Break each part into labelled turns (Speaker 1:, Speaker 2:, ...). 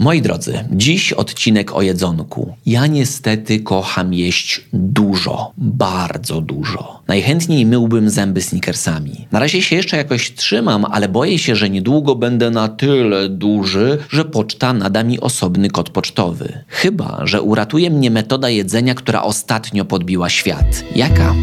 Speaker 1: Moi drodzy, dziś odcinek o jedzonku. Ja niestety kocham jeść dużo, bardzo dużo. Najchętniej myłbym zęby snickersami. Na razie się jeszcze jakoś trzymam, ale boję się, że niedługo będę na tyle duży, że poczta nada mi osobny kod pocztowy. Chyba, że uratuje mnie metoda jedzenia, która ostatnio podbiła świat. Jaka?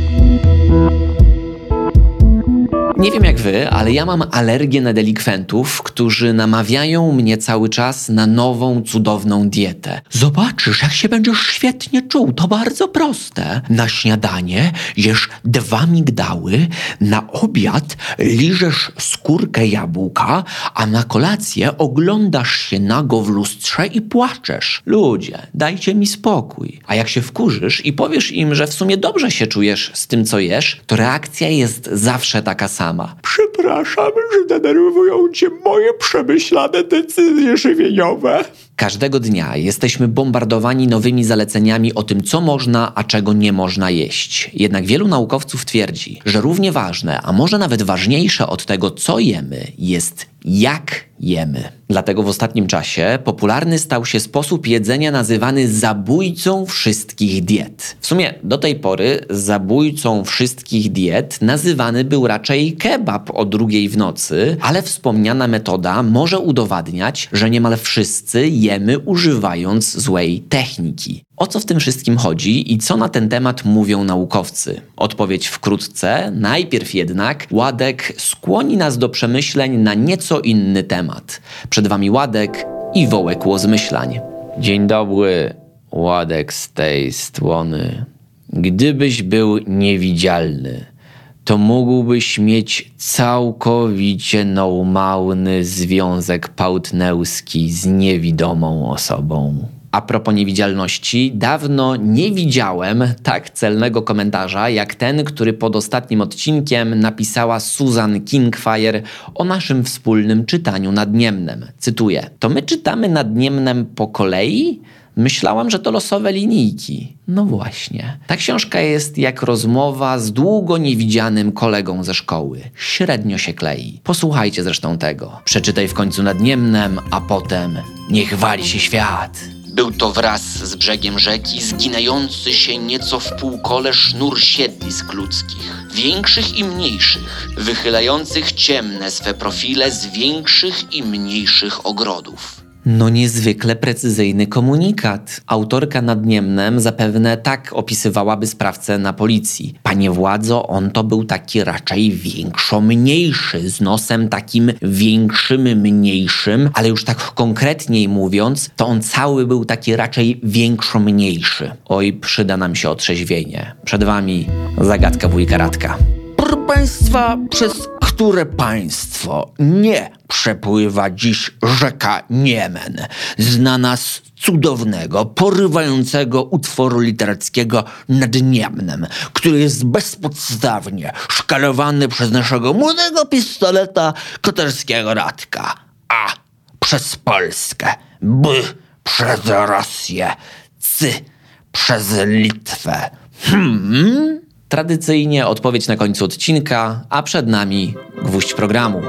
Speaker 1: Nie wiem jak wy, ale ja mam alergię na delikwentów, którzy namawiają mnie cały czas na nową, cudowną dietę. Zobaczysz, jak się będziesz świetnie czuł. To bardzo proste. Na śniadanie jesz dwa migdały, na obiad liżesz skórkę jabłka, a na kolację oglądasz się nago w lustrze i płaczesz. Ludzie, dajcie mi spokój. A jak się wkurzysz i powiesz im, że w sumie dobrze się czujesz z tym, co jesz, to reakcja jest zawsze taka sama sama.
Speaker 2: Przepraszam, że denerwują cię moje przemyślane decyzje żywieniowe.
Speaker 1: Każdego dnia jesteśmy bombardowani nowymi zaleceniami o tym, co można, a czego nie można jeść. Jednak wielu naukowców twierdzi, że równie ważne, a może nawet ważniejsze od tego, co jemy, jest jak jemy. Dlatego w ostatnim czasie popularny stał się sposób jedzenia nazywany zabójcą wszystkich diet. W sumie do tej pory zabójcą wszystkich diet nazywany był raczej kebab o drugiej w nocy, ale wspomniana metoda może udowadniać, że niemal wszyscy jemy używając złej techniki. O co w tym wszystkim chodzi i co na ten temat mówią naukowcy? Odpowiedź wkrótce, najpierw jednak Ładek skłoni nas do przemyśleń na nieco inny temat. Przed Wami Ładek i Wołek Łozmyślań. Dzień dobry, Ładek z tej strony. Gdybyś był niewidzialny, to mógłbyś mieć całkowicie normalny związek partnerski z niewidomą osobą. A propos niewidzialności, dawno nie widziałem tak celnego komentarza jak ten, który pod ostatnim odcinkiem napisała Susan Kingfire o naszym wspólnym czytaniu nadniemnem. Cytuję: To my czytamy nadniemnem po kolei? Myślałam, że to losowe linijki. No właśnie. Ta książka jest jak rozmowa z długo niewidzianym kolegą ze szkoły. Średnio się klei. Posłuchajcie zresztą tego. Przeczytaj w końcu nadniemnem, a potem niech wali się świat. Był to wraz z brzegiem rzeki zginający się nieco w półkole sznur siedlisk ludzkich, większych i mniejszych, wychylających ciemne swe profile z większych i mniejszych ogrodów. No niezwykle precyzyjny komunikat. Autorka nad Niemnem zapewne tak opisywałaby sprawcę na policji. Panie władzo, on to był taki raczej większo-mniejszy, z nosem takim większym, mniejszym, ale już tak konkretniej mówiąc, to on cały był taki raczej większo-mniejszy. Oj, przyda nam się otrzeźwienie. Przed wami zagadka wujka Radka.
Speaker 2: Proszę Państwa, przez które państwo nie przepływa dziś rzeka Niemen, znana z cudownego, porywającego utworu literackiego nad Niemnem, który jest bezpodstawnie szkalowany przez naszego młodego pistoleta koterskiego Radka. A przez Polskę, B przez Rosję, C przez Litwę. Hmm?
Speaker 1: Tradycyjnie odpowiedź na końcu odcinka, a przed nami gwóźdź programu.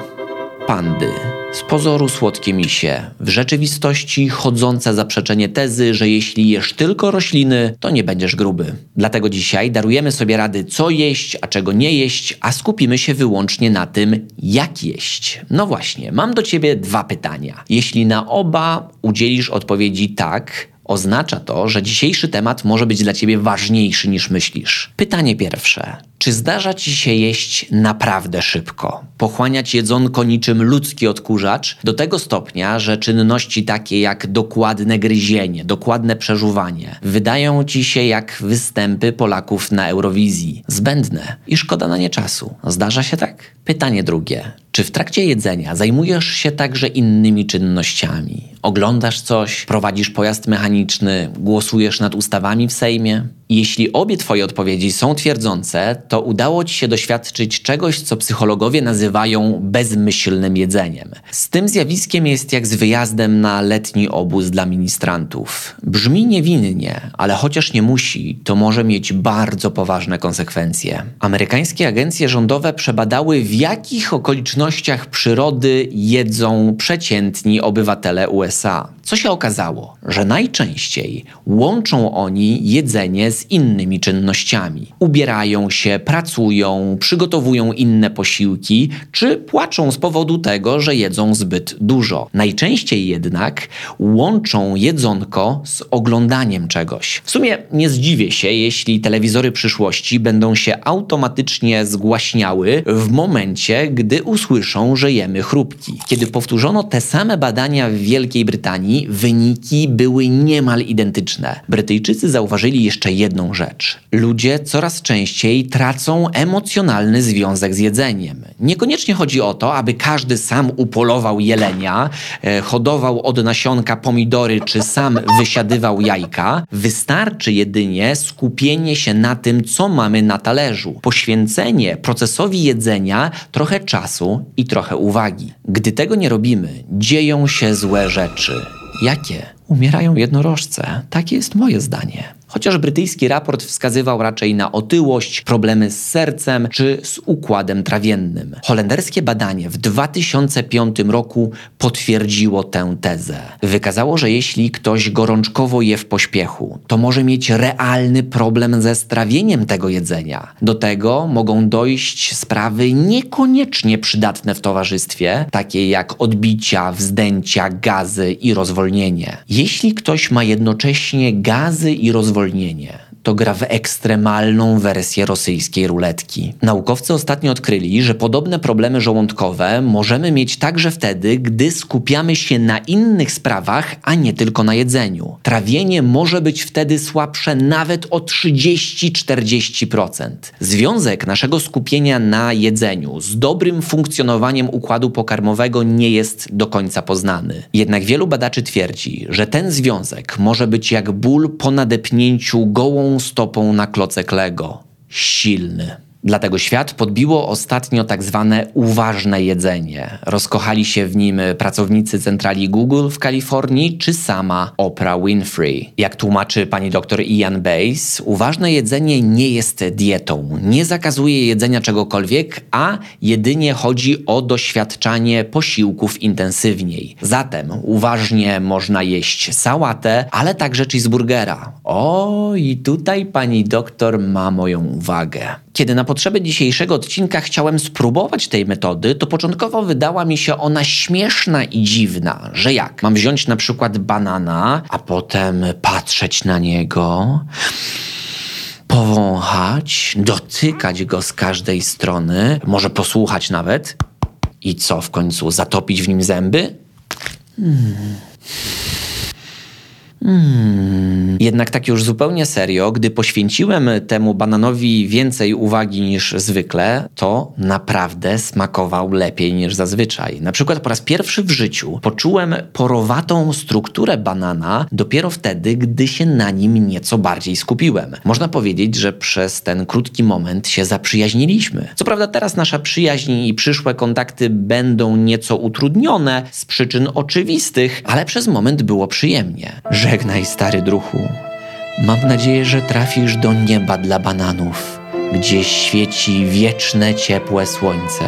Speaker 1: Pandy. Z pozoru słodkie misie, w rzeczywistości chodzące zaprzeczenie tezy, że jeśli jesz tylko rośliny, to nie będziesz gruby. Dlatego dzisiaj darujemy sobie rady, co jeść, a czego nie jeść, a skupimy się wyłącznie na tym, jak jeść. No właśnie, mam do ciebie dwa pytania. Jeśli na oba udzielisz odpowiedzi tak, Oznacza to, że dzisiejszy temat może być dla ciebie ważniejszy niż myślisz. Pytanie pierwsze. Czy zdarza ci się jeść naprawdę szybko? Pochłaniać jedzonko niczym ludzki odkurzacz do tego stopnia, że czynności takie jak dokładne gryzienie, dokładne przeżuwanie wydają ci się jak występy Polaków na Eurowizji. Zbędne i szkoda na nie czasu. Zdarza się tak? Pytanie drugie. Czy w trakcie jedzenia zajmujesz się także innymi czynnościami? Oglądasz coś, prowadzisz pojazd mechaniczny, głosujesz nad ustawami w Sejmie? Jeśli obie Twoje odpowiedzi są twierdzące, to udało Ci się doświadczyć czegoś, co psychologowie nazywają bezmyślnym jedzeniem. Z tym zjawiskiem jest jak z wyjazdem na letni obóz dla ministrantów. Brzmi niewinnie, ale chociaż nie musi, to może mieć bardzo poważne konsekwencje. Amerykańskie agencje rządowe przebadały, w jakich okolicznościach przyrody jedzą przeciętni obywatele USA. Co się okazało? Że najczęściej łączą oni jedzenie z innymi czynnościami. Ubierają się, pracują, przygotowują inne posiłki, czy płaczą z powodu tego, że jedzą zbyt dużo. Najczęściej jednak łączą jedzonko z oglądaniem czegoś. W sumie nie zdziwię się, jeśli telewizory przyszłości będą się automatycznie zgłaśniały w momencie, gdy usłyszą, że jemy chrupki. Kiedy powtórzono te same badania w Wielkiej Brytanii, wyniki były niemal identyczne. Brytyjczycy zauważyli jeszcze jedną rzecz. Ludzie coraz częściej tracą emocjonalny związek z jedzeniem. Niekoniecznie chodzi o to, aby każdy sam upolował jelenia, e, hodował od nasionka pomidory, czy sam wysiadywał jajka. Wystarczy jedynie skupienie się na tym, co mamy na talerzu. Poświęcenie procesowi jedzenia trochę czasu i trochę uwagi. Gdy tego nie robimy, dzieją się złe rzeczy. Jakie? Umierają jednorożce. Takie jest moje zdanie. Chociaż brytyjski raport wskazywał raczej na otyłość, problemy z sercem czy z układem trawiennym. Holenderskie badanie w 2005 roku potwierdziło tę tezę. Wykazało, że jeśli ktoś gorączkowo je w pośpiechu, to może mieć realny problem ze strawieniem tego jedzenia. Do tego mogą dojść sprawy niekoniecznie przydatne w towarzystwie, takie jak odbicia, wzdęcia, gazy i rozwolnienie. Jeśli ktoś ma jednocześnie gazy i rozwolnienie, to gra w ekstremalną wersję rosyjskiej ruletki. Naukowcy ostatnio odkryli, że podobne problemy żołądkowe możemy mieć także wtedy, gdy skupiamy się na innych sprawach, a nie tylko na jedzeniu. Trawienie może być wtedy słabsze nawet o 30-40%. Związek naszego skupienia na jedzeniu z dobrym funkcjonowaniem układu pokarmowego nie jest do końca poznany. Jednak wielu badaczy twierdzi, że ten związek może być jak ból po nadepnięciu gołą stopą na klocek Lego. Silny. Dlatego świat podbiło ostatnio tak zwane uważne jedzenie. Rozkochali się w nim pracownicy centrali Google w Kalifornii czy sama Oprah Winfrey. Jak tłumaczy pani dr Ian Bays, uważne jedzenie nie jest dietą, nie zakazuje jedzenia czegokolwiek, a jedynie chodzi o doświadczanie posiłków intensywniej. Zatem uważnie można jeść sałatę, ale także cheeseburgera. O, i tutaj pani doktor ma moją uwagę. Kiedy na potrzeby dzisiejszego odcinka chciałem spróbować tej metody, to początkowo wydała mi się ona śmieszna i dziwna, że jak? Mam wziąć na przykład banana, a potem patrzeć na niego, powąchać, dotykać go z każdej strony, może posłuchać nawet i co w końcu, zatopić w nim zęby? Hmm. Hmm. Jednak tak już zupełnie serio, gdy poświęciłem temu bananowi więcej uwagi niż zwykle, to naprawdę smakował lepiej niż zazwyczaj. Na przykład po raz pierwszy w życiu poczułem porowatą strukturę banana dopiero wtedy, gdy się na nim nieco bardziej skupiłem. Można powiedzieć, że przez ten krótki moment się zaprzyjaźniliśmy. Co prawda teraz nasza przyjaźń i przyszłe kontakty będą nieco utrudnione z przyczyn oczywistych, ale przez moment było przyjemnie. Żegnaj, stary druhu. Mam nadzieję, że trafisz do nieba dla bananów, gdzie świeci wieczne, ciepłe słońce,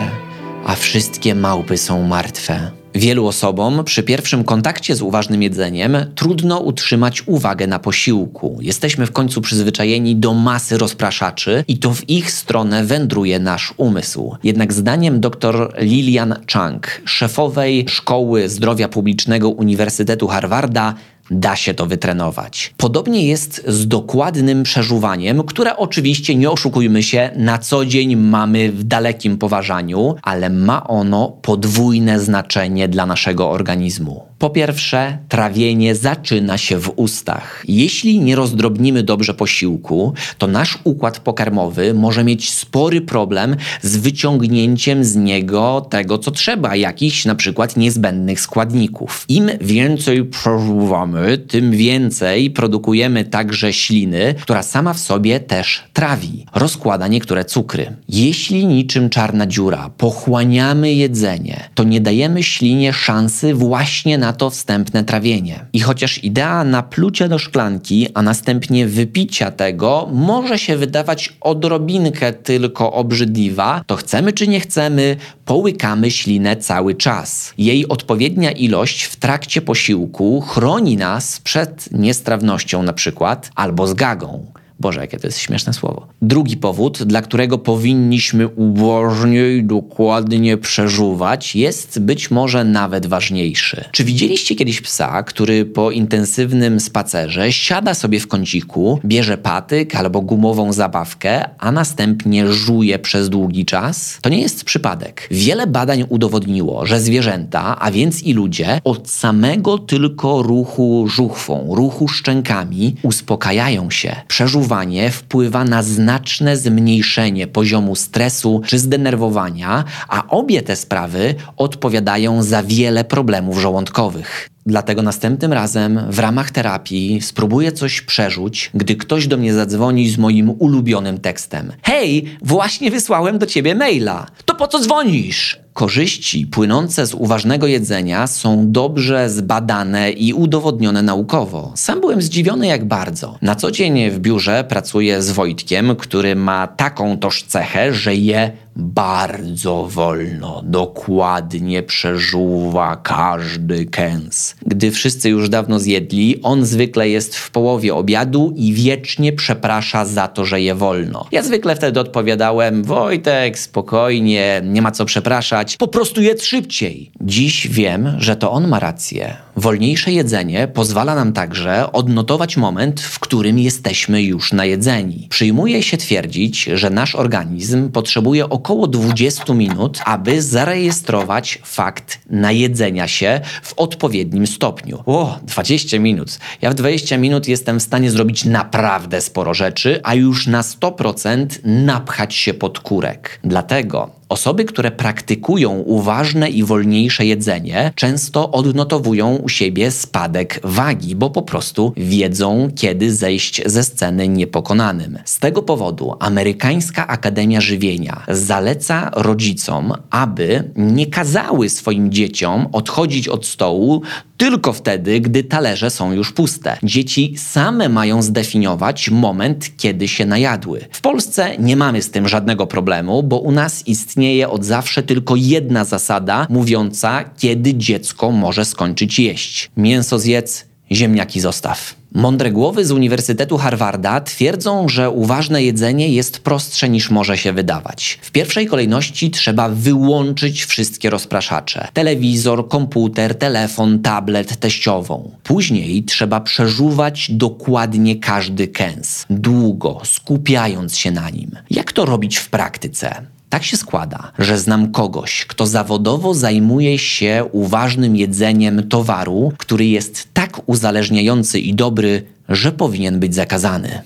Speaker 1: a wszystkie małpy są martwe. Wielu osobom przy pierwszym kontakcie z uważnym jedzeniem trudno utrzymać uwagę na posiłku. Jesteśmy w końcu przyzwyczajeni do masy rozpraszaczy i to w ich stronę wędruje nasz umysł. Jednak zdaniem dr Lilian Chang, szefowej Szkoły Zdrowia Publicznego Uniwersytetu Harvarda, da się to wytrenować. Podobnie jest z dokładnym przeżuwaniem, które oczywiście nie oszukujmy się, na co dzień mamy w dalekim poważaniu, ale ma ono podwójne znaczenie dla naszego organizmu. Po pierwsze, trawienie zaczyna się w ustach. Jeśli nie rozdrobnimy dobrze posiłku, to nasz układ pokarmowy może mieć spory problem z wyciągnięciem z niego tego, co trzeba, jakichś na przykład niezbędnych składników. Im więcej przeżuwamy, tym więcej produkujemy także śliny, która sama w sobie też trawi, rozkłada niektóre cukry. Jeśli niczym czarna dziura pochłaniamy jedzenie, to nie dajemy ślinie szansy właśnie na to wstępne trawienie. I chociaż idea naplucia do szklanki, a następnie wypicia tego może się wydawać odrobinkę tylko obrzydliwa, to chcemy czy nie chcemy, połykamy ślinę cały czas. Jej odpowiednia ilość w trakcie posiłku chroni nas przed niestrawnością na przykład albo zgagą. Boże, jakie to jest śmieszne słowo. Drugi powód, dla którego powinniśmy uważnie i dokładnie przeżuwać, jest być może nawet ważniejszy. Czy widzieliście kiedyś psa, który po intensywnym spacerze siada sobie w kąciku, bierze patyk albo gumową zabawkę, a następnie żuje przez długi czas? To nie jest przypadek. Wiele badań udowodniło, że zwierzęta, a więc i ludzie, od samego tylko ruchu żuchwą, ruchu szczękami, uspokajają się, przeżuwają wpływa na znaczne zmniejszenie poziomu stresu czy zdenerwowania, a obie te sprawy odpowiadają za wiele problemów żołądkowych. Dlatego następnym razem w ramach terapii spróbuję coś przerzuć, gdy ktoś do mnie zadzwoni z moim ulubionym tekstem. Hej, właśnie wysłałem do ciebie maila. To po co dzwonisz? Korzyści płynące z uważnego jedzenia są dobrze zbadane i udowodnione naukowo. Sam byłem zdziwiony jak bardzo. Na co dzień w biurze pracuję z Wojtkiem, który ma taką toż cechę, że je bardzo wolno, dokładnie przeżuwa każdy kęs. Gdy wszyscy już dawno zjedli, on zwykle jest w połowie obiadu i wiecznie przeprasza za to, że je wolno. Ja zwykle wtedy odpowiadałem: Wojtek, spokojnie, nie ma co przepraszać, po prostu jedz szybciej. Dziś wiem, że to on ma rację. Wolniejsze jedzenie pozwala nam także odnotować moment, w którym jesteśmy już najedzeni. Przyjmuje się twierdzić, że nasz organizm potrzebuje około 20 minut, aby zarejestrować fakt najedzenia się w odpowiednim stopniu. O, 20 minut. Ja w 20 minut jestem w stanie zrobić naprawdę sporo rzeczy, a już na 100% napchać się pod kurek. Dlatego Osoby, które praktykują uważne i wolniejsze jedzenie, często odnotowują u siebie spadek wagi, bo po prostu wiedzą, kiedy zejść ze sceny niepokonanym. Z tego powodu Amerykańska Akademia Żywienia zaleca rodzicom, aby nie kazały swoim dzieciom odchodzić od stołu tylko wtedy, gdy talerze są już puste. Dzieci same mają zdefiniować moment, kiedy się najadły. W Polsce nie mamy z tym żadnego problemu, bo u nas istnieje od zawsze tylko jedna zasada mówiąca, kiedy dziecko może skończyć jeść. Mięso zjedz, ziemniaki zostaw. Mądre głowy z Uniwersytetu Harvarda twierdzą, że uważne jedzenie jest prostsze niż może się wydawać. W pierwszej kolejności trzeba wyłączyć wszystkie rozpraszacze: telewizor, komputer, telefon, tablet, teściową. Później trzeba przeżuwać dokładnie każdy kęs, długo, skupiając się na nim. Jak to robić w praktyce? Tak się składa, że znam kogoś, kto zawodowo zajmuje się uważnym jedzeniem towaru, który jest tak uzależniający i dobry, że powinien być zakazany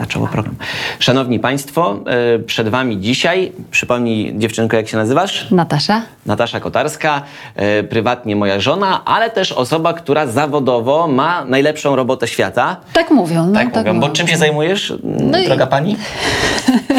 Speaker 1: zaczęło program. Szanowni Państwo, e, przed Wami dzisiaj, przypomnij dziewczynko, jak się nazywasz?
Speaker 3: Natasza.
Speaker 1: Natasza Kotarska, e, prywatnie moja żona, ale też osoba, która zawodowo ma najlepszą robotę świata.
Speaker 3: Tak mówią. No,
Speaker 1: tak, tak mówią. Bo czym się zajmujesz, no droga i... pani?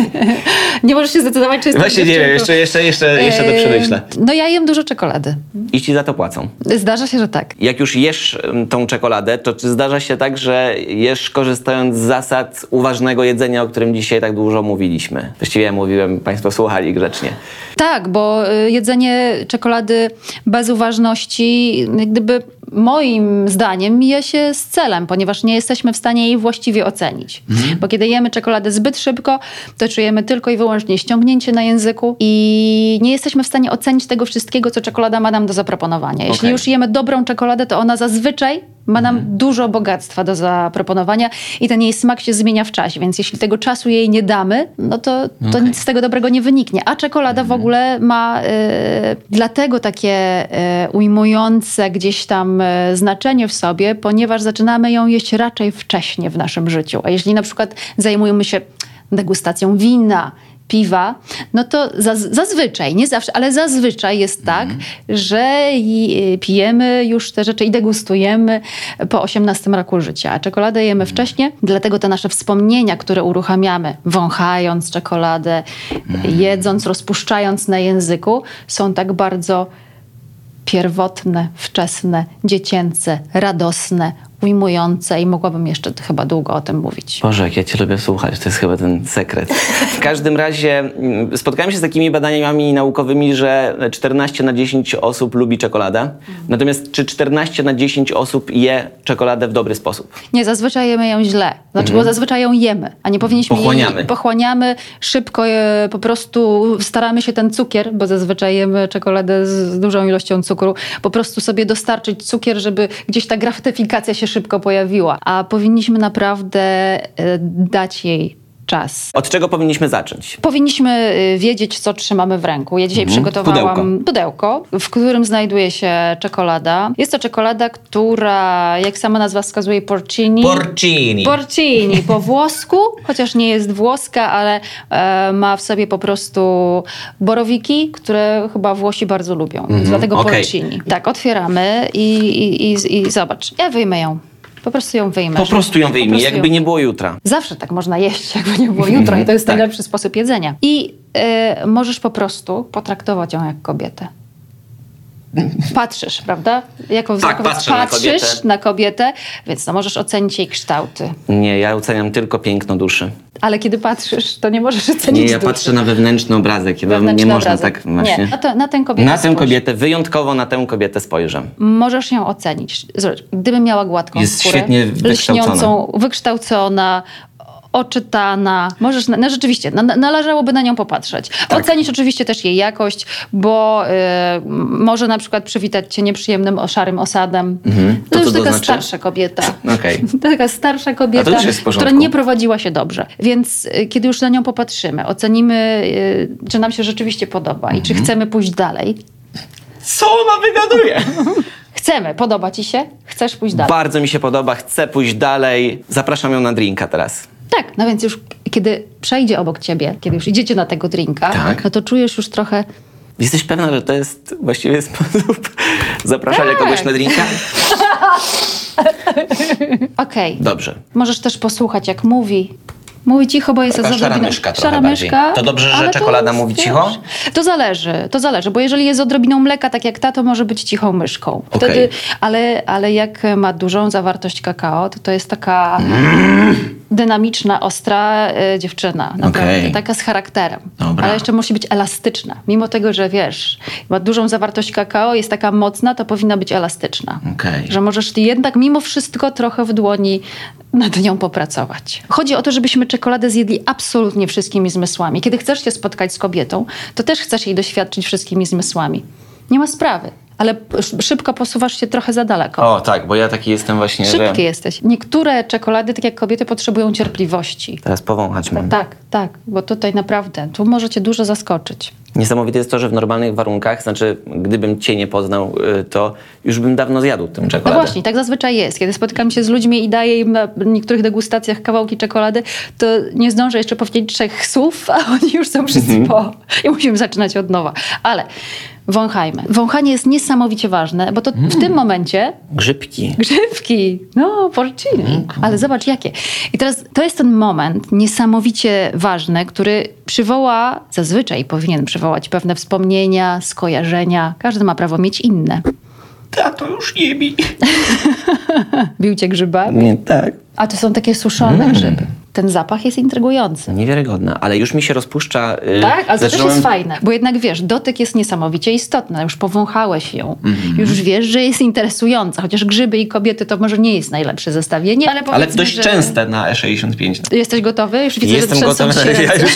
Speaker 3: nie możesz się zdecydować, czy jest
Speaker 1: Właśnie nie wiem, jeszcze, jeszcze, jeszcze, jeszcze to przemyślę.
Speaker 3: No ja jem dużo czekolady.
Speaker 1: I ci za to płacą?
Speaker 3: Zdarza się, że tak.
Speaker 1: Jak już jesz tą czekoladę, to czy zdarza się tak, że jesz korzystając z zasad uważnego jedzenia, o którym dzisiaj tak dużo mówiliśmy? Właściwie ja mówiłem, Państwo słuchali grzecznie.
Speaker 3: Tak, bo y, jedzenie czekolady bez uważności, gdyby moim zdaniem mija się z celem, ponieważ nie jesteśmy w stanie jej właściwie ocenić. Mhm. Bo kiedy jemy czekoladę zbyt szybko, to czujemy tylko i wyłącznie ściągnięcie na języku i nie jesteśmy w stanie ocenić tego wszystkiego, co czekolada ma nam do zaproponowania. Jeśli okay. już jemy dobrą czekoladę, to ona zazwyczaj ma nam mhm. dużo bogactwa do zaproponowania i ten jej smak się zmienia w czasie, więc jeśli tego czasu jej nie damy, no to, to okay. nic z tego dobrego nie wyniknie. A czekolada w mhm. ogóle ma y, dlatego takie y, ujmujące gdzieś tam y, znaczenie w sobie, ponieważ zaczynamy ją jeść raczej wcześnie w naszym życiu. A jeśli na przykład zajmujemy się degustacją wina, piwa, no to zazwyczaj, nie zawsze, ale zazwyczaj jest tak, mm. że y, pijemy już te rzeczy i degustujemy po 18 roku życia. A czekoladę jemy mm. wcześniej, dlatego te nasze wspomnienia, które uruchamiamy, wąchając czekoladę, mm. jedząc, rozpuszczając na języku, są tak bardzo pierwotne, wczesne, dziecięce, radosne, ujmujące i mogłabym jeszcze chyba długo o tym mówić.
Speaker 4: Boże, jak ja cię lubię słuchać, to jest chyba ten sekret. W każdym razie mm, spotkałem się z takimi badaniami naukowymi, że 14 na 10 osób lubi czekoladę. Natomiast czy 14 na 10 osób je czekoladę w dobry sposób?
Speaker 3: Nie, zazwyczaj jemy ją źle. Znaczy, bo zazwyczaj ją jemy, a nie powinniśmy
Speaker 4: Pochłaniamy.
Speaker 3: jej... Pochłaniamy. Szybko je, po prostu staramy się ten cukier, bo zazwyczaj jemy czekoladę z, z dużą ilością cukru, po prostu sobie dostarczyć cukier, żeby gdzieś ta gratyfikacja się szybko pojawiła. A powinniśmy naprawdę e, dać jej czas.
Speaker 4: Od czego powinniśmy zacząć?
Speaker 3: Powinniśmy y, wiedzieć, co trzymamy w ręku. Ja dzisiaj przygotowałam pudełko, w którym znajduje się czekolada. Jest to czekolada, która, jak sama nazwa wskazuje, porcini.
Speaker 1: Porcini.
Speaker 3: Porcini po włosku, chociaż nie jest włoska, ale e, ma w sobie po prostu borowiki, które chyba Włosi bardzo lubią. Więc dlatego
Speaker 4: okej.
Speaker 3: porcini. Tak, otwieramy i, i, i, i zobacz. Ja wyjmę ją. Po prostu ją wyjmę.
Speaker 4: Po prostu ją wyjmij,
Speaker 3: prostu
Speaker 4: jakby
Speaker 3: ją-
Speaker 4: nie było jutra.
Speaker 3: Zawsze tak można jeść, jakby nie było jutro i to jest najlepszy sposób jedzenia. I e, możesz po prostu potraktować ją jak kobietę. Patrzysz, prawda? Jako
Speaker 4: Tak, patrzę na
Speaker 3: patrzysz
Speaker 4: kobietę.
Speaker 3: na kobietę, więc no możesz ocenić jej kształty.
Speaker 4: Nie, ja oceniam tylko piękno duszy.
Speaker 3: Ale kiedy patrzysz, to nie możesz ocenić
Speaker 4: Nie, ja
Speaker 3: duszy.
Speaker 4: patrzę na wewnętrzny obrazek. Ja nie
Speaker 3: Wewnętrzny
Speaker 4: można
Speaker 3: obrazek.
Speaker 4: tak właśnie.
Speaker 3: Nie, na, to, na tę kobietę
Speaker 4: Na tę kobietę, wyjątkowo na tę kobietę spojrzę.
Speaker 3: Możesz ją ocenić. Zobacz, gdyby miała gładką
Speaker 4: Jest
Speaker 3: skórę,
Speaker 4: świetnie
Speaker 3: lśniącą, wykształcona, oczytana. Możesz, no rzeczywiście, na, należałoby na nią popatrzeć.
Speaker 4: Tak.
Speaker 3: Ocenić oczywiście też jej jakość, bo y, może na przykład przywitać cię nieprzyjemnym, szarym osadem.
Speaker 4: Mhm. To
Speaker 3: To już
Speaker 4: to
Speaker 3: taka
Speaker 4: znaczy?
Speaker 3: starsza kobieta.
Speaker 4: Okej.
Speaker 3: Taka starsza kobieta, która nie prowadziła się dobrze. Więc y, kiedy już na nią popatrzymy, ocenimy, y, czy nam się rzeczywiście podoba i
Speaker 4: Mhm.
Speaker 3: czy chcemy pójść dalej.
Speaker 4: Co ona wygaduje?
Speaker 3: Chcemy, podoba ci się? Chcesz pójść dalej.
Speaker 4: Bardzo mi się podoba, chcę pójść dalej. Zapraszam ją na drinka teraz.
Speaker 3: Tak, no więc już kiedy przejdzie obok ciebie, kiedy już idziecie na tego drinka,
Speaker 4: Tak.
Speaker 3: no to czujesz już trochę.
Speaker 4: Jesteś pewna, że to jest właściwie sposób zapraszania
Speaker 3: Tak.
Speaker 4: kogoś na drinka?
Speaker 3: Okej.
Speaker 4: Dobrze.
Speaker 3: Możesz też posłuchać, jak mówi. Mówi cicho, bo jest
Speaker 4: Taka
Speaker 3: z
Speaker 4: szara myszka
Speaker 3: Szara myszka.
Speaker 4: To dobrze, że czekolada mówi
Speaker 3: wiesz,
Speaker 4: cicho?
Speaker 3: To zależy, to zależy, bo jeżeli jest odrobiną mleka, tak jak ta, to może być cichą myszką. Wtedy,
Speaker 4: Okej.
Speaker 3: ale, ale jak ma dużą zawartość kakao, to to jest taka dynamiczna, ostra e, dziewczyna. Naprawdę,
Speaker 4: Okej.
Speaker 3: taka z charakterem.
Speaker 4: Dobra.
Speaker 3: Ale jeszcze musi być elastyczna. Mimo tego, że wiesz, ma dużą zawartość kakao, jest taka mocna, to powinna być elastyczna.
Speaker 4: Okej.
Speaker 3: Że możesz jednak mimo wszystko trochę w dłoni nad nią popracować. Chodzi o to, żebyśmy czekoladę zjedli absolutnie wszystkimi zmysłami. Kiedy chcesz się spotkać z kobietą, to też chcesz jej doświadczyć wszystkimi zmysłami. Nie ma sprawy, ale sz- szybko posuwasz się trochę za daleko.
Speaker 4: O tak, bo ja taki jestem właśnie,
Speaker 3: Szybki
Speaker 4: że...
Speaker 3: jesteś. Niektóre czekolady, tak jak kobiety, potrzebują cierpliwości.
Speaker 4: Teraz powąchać mam.
Speaker 3: Tak, tak, bo tutaj naprawdę, tu możecie dużo zaskoczyć.
Speaker 4: Niesamowite jest to, że w normalnych warunkach, znaczy gdybym cię nie poznał, y, to już bym dawno zjadł tę
Speaker 3: No
Speaker 4: czekoladę.
Speaker 3: właśnie, tak zazwyczaj jest. Kiedy spotykam się z ludźmi i daję im na niektórych degustacjach kawałki czekolady, to nie zdążę jeszcze powiedzieć trzech słów, a oni już są wszyscy
Speaker 4: Mhm.
Speaker 3: po. I musimy zaczynać od nowa. Ale wąchajmy. Wąchanie jest niesamowicie ważne, bo to w
Speaker 4: Mm.
Speaker 3: tym momencie
Speaker 4: Grzybki.
Speaker 3: Grzybki, no, porcini.
Speaker 4: Mm,
Speaker 3: Ale zobacz jakie. I teraz to jest ten moment niesamowicie ważny, który przywoła, zazwyczaj powinien przywołać pewne wspomnienia, skojarzenia. Każdy ma prawo mieć inne.
Speaker 4: Tato już nie mi.
Speaker 3: Bił cię grzybami?
Speaker 4: Nie, tak.
Speaker 3: A to są takie suszone
Speaker 4: Mm.
Speaker 3: grzyby. Ten zapach jest intrygujący.
Speaker 4: Niewiarygodne, ale już mi się rozpuszcza... y,
Speaker 3: Tak, ale to też
Speaker 4: zacząłem-
Speaker 3: jest fajne. Bo jednak wiesz, dotyk jest niesamowicie istotny. Już powąchałeś ją.
Speaker 4: Mhm.
Speaker 3: Już wiesz, że jest interesująca. Chociaż grzyby i kobiety to może nie jest najlepsze zestawienie, ale
Speaker 4: Ale dość
Speaker 3: że...
Speaker 4: częste na E65.
Speaker 3: Jesteś gotowy? Już widzę,
Speaker 4: Jestem
Speaker 3: że
Speaker 4: gotowy.
Speaker 3: się
Speaker 4: Ja już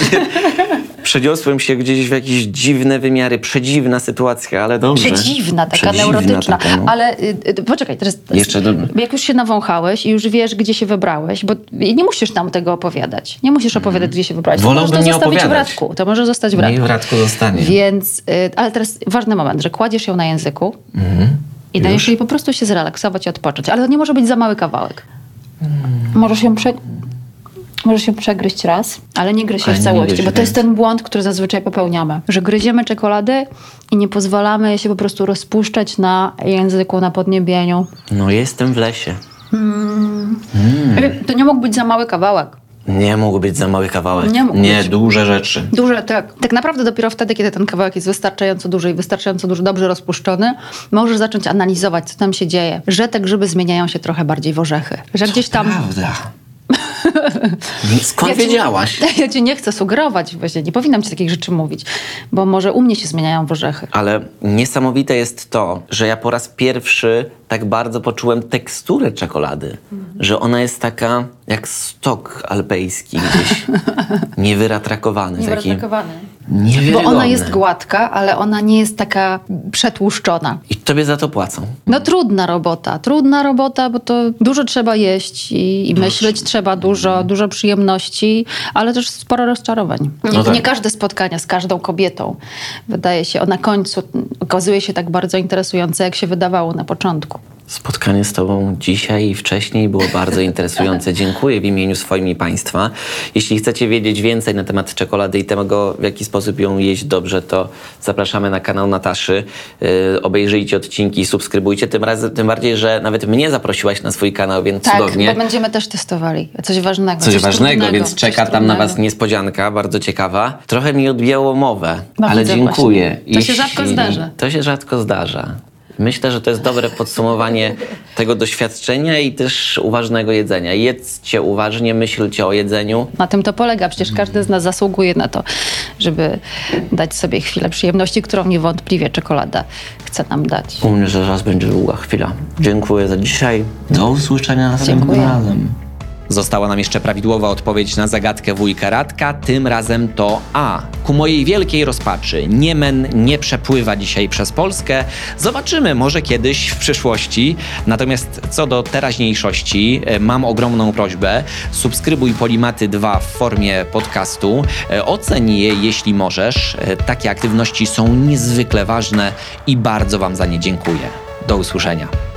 Speaker 4: Przeniosłem się gdzieś w jakieś dziwne wymiary, przedziwna sytuacja, ale dobrze.
Speaker 3: Przedziwna, taka
Speaker 4: Przedziwna
Speaker 3: neurotyczna.
Speaker 4: taka, no.
Speaker 3: Ale y, y, poczekaj, teraz.
Speaker 4: Jeszcze dobrze.
Speaker 3: Jak już się nawąchałeś i już wiesz, gdzie się wybrałeś, bo nie musisz nam tego opowiadać. Nie musisz opowiadać, gdzie się wybrałeś. To
Speaker 4: Wolałbym
Speaker 3: możesz to
Speaker 4: nie
Speaker 3: zostawić w radku. To może zostać w radku.
Speaker 4: Niech w radku zostanie.
Speaker 3: Więc, y, ale teraz ważny moment, że kładziesz ją na języku i dajesz.
Speaker 4: Już?
Speaker 3: jej po prostu się zrelaksować i odpocząć. Ale to nie może być za mały kawałek. Możesz ją prze... Możesz ją przegryźć raz, ale nie gryź się w całości, bo to jest ten błąd, który zazwyczaj popełniamy. Że gryziemy czekoladę i nie pozwalamy się po prostu rozpuszczać na języku, na podniebieniu.
Speaker 4: No jestem w lesie.
Speaker 3: To nie mógł być za mały kawałek.
Speaker 1: Nie mógł być za mały kawałek.
Speaker 3: Nie mógł
Speaker 1: nie
Speaker 3: być.
Speaker 1: duże rzeczy.
Speaker 3: Duże, tak. Tak naprawdę dopiero wtedy, kiedy ten kawałek jest wystarczająco duży i wystarczająco duży, dobrze rozpuszczony, możesz zacząć analizować, co tam się dzieje. Że te grzyby zmieniają się trochę bardziej w orzechy. Że gdzieś tam...
Speaker 1: Prawda. Skąd
Speaker 3: Ja ci-
Speaker 1: wiedziałaś?
Speaker 3: Ja ci nie chcę sugerować, właśnie nie powinnam ci takich rzeczy mówić, bo może u mnie się zmieniają w orzechy.
Speaker 1: Ale niesamowite jest to, że ja po raz pierwszy tak bardzo poczułem teksturę czekolady, że ona jest taka jak stok alpejski gdzieś, niewyratrakowany. taki
Speaker 3: Niewyratrakowany. Bo
Speaker 1: niewiarygodny.
Speaker 3: ona jest gładka, ale ona nie jest taka przetłuszczona.
Speaker 1: I tobie za to płacą.
Speaker 3: No trudna robota, trudna robota, bo to dużo trzeba jeść i, i myśleć trzeba dużo, dużo przyjemności, ale też sporo rozczarowań. Nie,
Speaker 1: tak.
Speaker 3: nie każde spotkania z każdą kobietą wydaje się, na końcu okazuje się tak bardzo interesujące, jak się wydawało na początku.
Speaker 1: Spotkanie z Tobą dzisiaj i wcześniej było bardzo interesujące. Dziękuję w imieniu swoim i Państwa. Jeśli chcecie wiedzieć więcej na temat czekolady i tego, w jaki sposób ją jeść dobrze, to zapraszamy na kanał Nataszy. Yy, obejrzyjcie odcinki, subskrybujcie. Tym, razem, tym bardziej, że nawet mnie zaprosiłaś na swój kanał, więc
Speaker 3: Tak,
Speaker 1: cudownie.
Speaker 3: bo będziemy też testowali coś ważnego.
Speaker 1: Coś, ważnego,
Speaker 3: trudnego,
Speaker 1: więc
Speaker 3: coś
Speaker 1: czeka tam na. Was niespodzianka, bardzo ciekawa. Trochę mi odbijało mowę,
Speaker 3: No,
Speaker 1: ale dziękuję.
Speaker 3: właśnie. To się rzadko zdarza.
Speaker 1: To się rzadko zdarza. Myślę, że to jest dobre podsumowanie tego doświadczenia i też uważnego jedzenia. Jedzcie uważnie, myślcie o jedzeniu.
Speaker 3: Na tym to polega. Przecież każdy z nas zasługuje na to, żeby dać sobie chwilę przyjemności, którą niewątpliwie czekolada chce nam dać.
Speaker 1: U mnie zaraz będzie długa chwila. Dziękuję za dzisiaj. Do usłyszenia następnym
Speaker 3: Dziękuję.
Speaker 1: razem.
Speaker 5: Została nam jeszcze prawidłowa odpowiedź na zagadkę wujka Radka, tym razem to A. Ku mojej wielkiej rozpaczy, Niemen nie przepływa dzisiaj przez Polskę. Zobaczymy, może kiedyś w przyszłości. Natomiast co do teraźniejszości, e, mam ogromną prośbę. Subskrybuj Polimaty 2 w formie podcastu. E, Oceń je, jeśli możesz. E, Takie aktywności są niezwykle ważne i bardzo Wam za nie dziękuję. Do usłyszenia.